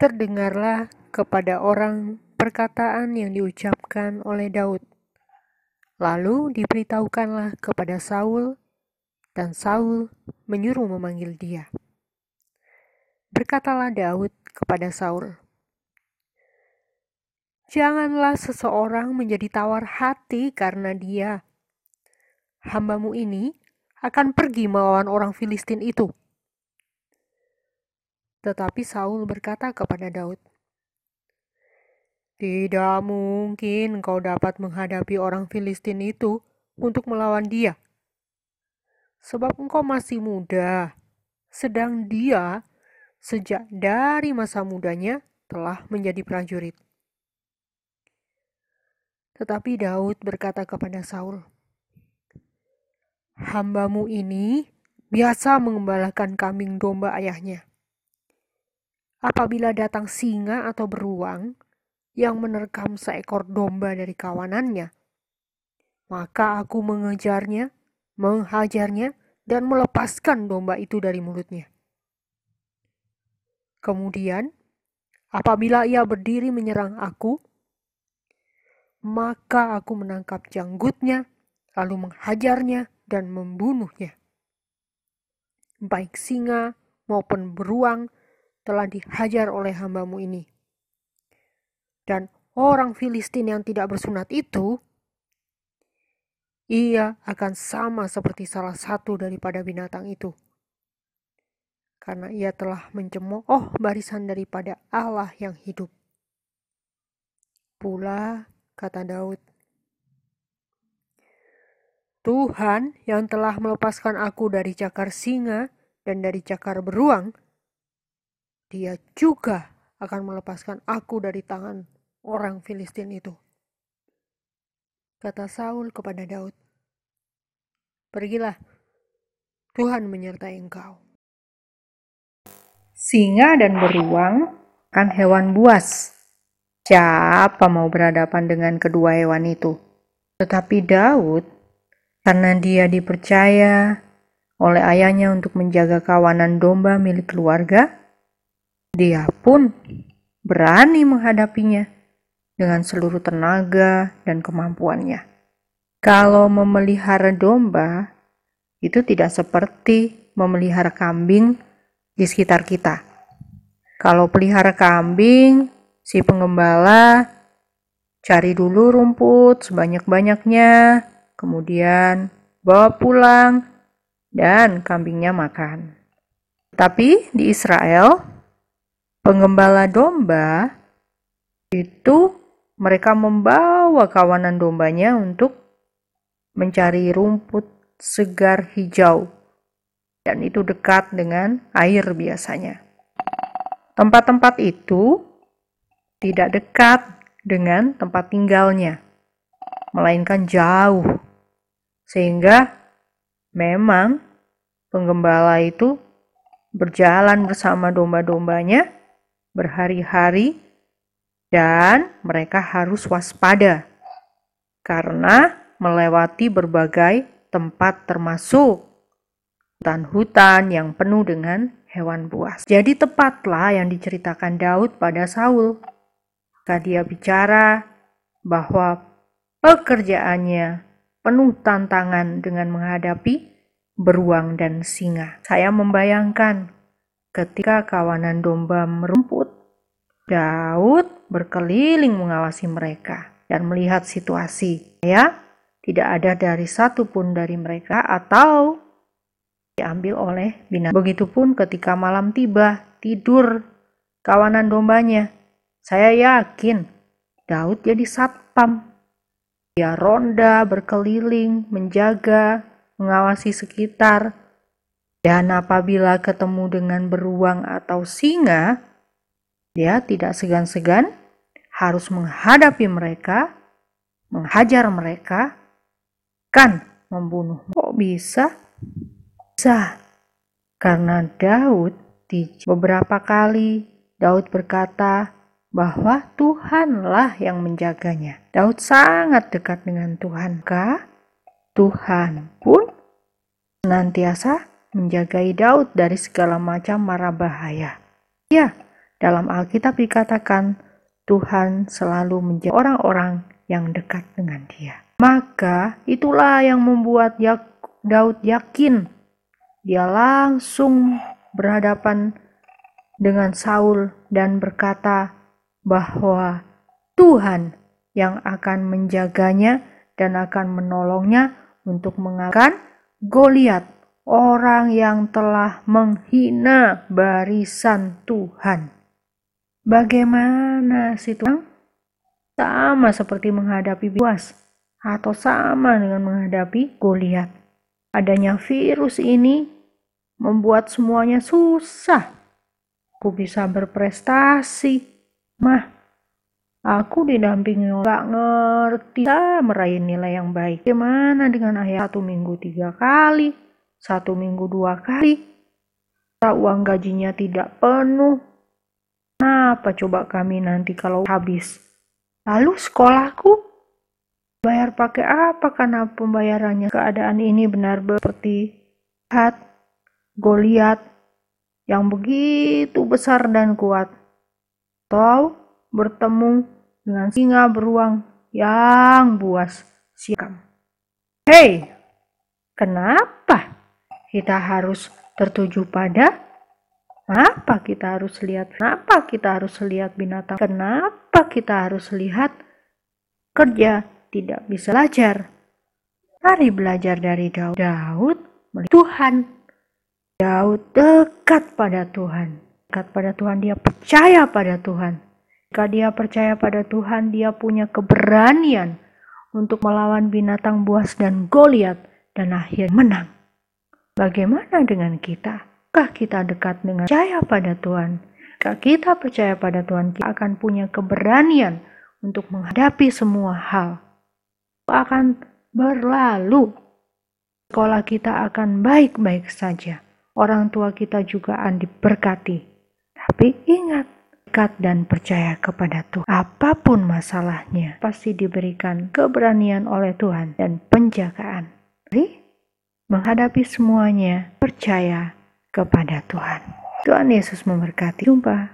terdengarlah kepada orang perkataan yang diucapkan oleh Daud. Lalu diberitahukanlah kepada Saul, dan Saul menyuruh memanggil dia. Berkatalah Daud kepada Saul, Janganlah seseorang menjadi tawar hati karena dia. Hambamu ini akan pergi melawan orang Filistin itu. Tetapi Saul berkata kepada Daud, Tidak mungkin kau dapat menghadapi orang Filistin itu untuk melawan dia. Sebab engkau masih muda, sedang dia sejak dari masa mudanya telah menjadi prajurit. Tetapi Daud berkata kepada Saul, Hambamu ini biasa mengembalakan kambing domba ayahnya. Apabila datang singa atau beruang yang menerkam seekor domba dari kawanannya, maka aku mengejarnya, menghajarnya, dan melepaskan domba itu dari mulutnya. Kemudian, apabila ia berdiri menyerang aku, maka aku menangkap janggutnya, lalu menghajarnya dan membunuhnya. Baik singa maupun beruang telah dihajar oleh hambamu ini. Dan orang Filistin yang tidak bersunat itu, ia akan sama seperti salah satu daripada binatang itu. Karena ia telah mencemooh barisan daripada Allah yang hidup. Pula kata Daud. Tuhan yang telah melepaskan aku dari cakar singa dan dari cakar beruang, dia juga akan melepaskan aku dari tangan orang Filistin itu. Kata Saul kepada Daud, Pergilah, Tuhan menyertai engkau. Singa dan beruang kan hewan buas Siapa mau berhadapan dengan kedua hewan itu? Tetapi Daud, karena dia dipercaya oleh ayahnya untuk menjaga kawanan domba milik keluarga, dia pun berani menghadapinya dengan seluruh tenaga dan kemampuannya. Kalau memelihara domba, itu tidak seperti memelihara kambing di sekitar kita. Kalau pelihara kambing, Si pengembala cari dulu rumput sebanyak-banyaknya, kemudian bawa pulang, dan kambingnya makan. Tapi di Israel, pengembala domba itu mereka membawa kawanan dombanya untuk mencari rumput segar hijau, dan itu dekat dengan air biasanya. Tempat-tempat itu tidak dekat dengan tempat tinggalnya, melainkan jauh. Sehingga memang penggembala itu berjalan bersama domba-dombanya berhari-hari dan mereka harus waspada karena melewati berbagai tempat termasuk hutan-hutan yang penuh dengan hewan buas. Jadi tepatlah yang diceritakan Daud pada Saul ketika dia bicara bahwa pekerjaannya penuh tantangan dengan menghadapi beruang dan singa. Saya membayangkan ketika kawanan domba merumput, Daud berkeliling mengawasi mereka dan melihat situasi. Ya, tidak ada dari satu pun dari mereka atau diambil oleh binatang. Begitupun ketika malam tiba, tidur kawanan dombanya saya yakin Daud jadi satpam. Dia ronda, berkeliling, menjaga, mengawasi sekitar. Dan apabila ketemu dengan beruang atau singa, dia tidak segan-segan harus menghadapi mereka, menghajar mereka, kan membunuh. Kok bisa? Bisa. Karena Daud di beberapa kali Daud berkata, bahwa Tuhanlah yang menjaganya. Daud sangat dekat dengan Tuhan. Tuhan pun senantiasa menjagai Daud dari segala macam mara bahaya. Ya, dalam Alkitab dikatakan Tuhan selalu menjadi orang-orang yang dekat dengan dia. Maka itulah yang membuat Daud yakin. Dia langsung berhadapan dengan Saul dan berkata bahwa Tuhan yang akan menjaganya dan akan menolongnya untuk mengalahkan Goliat, orang yang telah menghina barisan Tuhan. Bagaimana sih Tuhan? Sama seperti menghadapi Boas atau sama dengan menghadapi Goliat. Adanya virus ini membuat semuanya susah. Aku bisa berprestasi. Mah, Aku didampingi nggak ngerti meraih nilai yang baik. Gimana dengan ayah satu minggu tiga kali, satu minggu dua kali? Uang gajinya tidak penuh. Kenapa coba kami nanti kalau habis? Lalu sekolahku bayar pakai apa karena pembayarannya keadaan ini benar-benar seperti hat Goliat yang begitu besar dan kuat. Tahu bertemu dengan singa beruang yang buas siam. Hei, kenapa kita harus tertuju pada Kenapa kita harus lihat? Kenapa kita harus lihat binatang? Kenapa kita harus lihat kerja? Tidak bisa belajar. Mari belajar dari Daud. Daud melihat Tuhan. Daud dekat pada Tuhan. Dekat pada Tuhan, dia percaya pada Tuhan. Jika dia percaya pada Tuhan, dia punya keberanian untuk melawan binatang buas dan Goliat dan akhir menang. Bagaimana dengan kita? Apakah kita dekat dengan percaya pada Tuhan? Jika kita percaya pada Tuhan, kita akan punya keberanian untuk menghadapi semua hal. Akan berlalu. Sekolah kita akan baik-baik saja. Orang tua kita juga akan diberkati. Tapi ingat, dekat dan percaya kepada Tuhan. Apa pun masalahnya, pasti diberikan keberanian oleh Tuhan dan penjagaan. Jadi, menghadapi semuanya, percaya kepada Tuhan. Tuhan Yesus memberkati. Jumpa.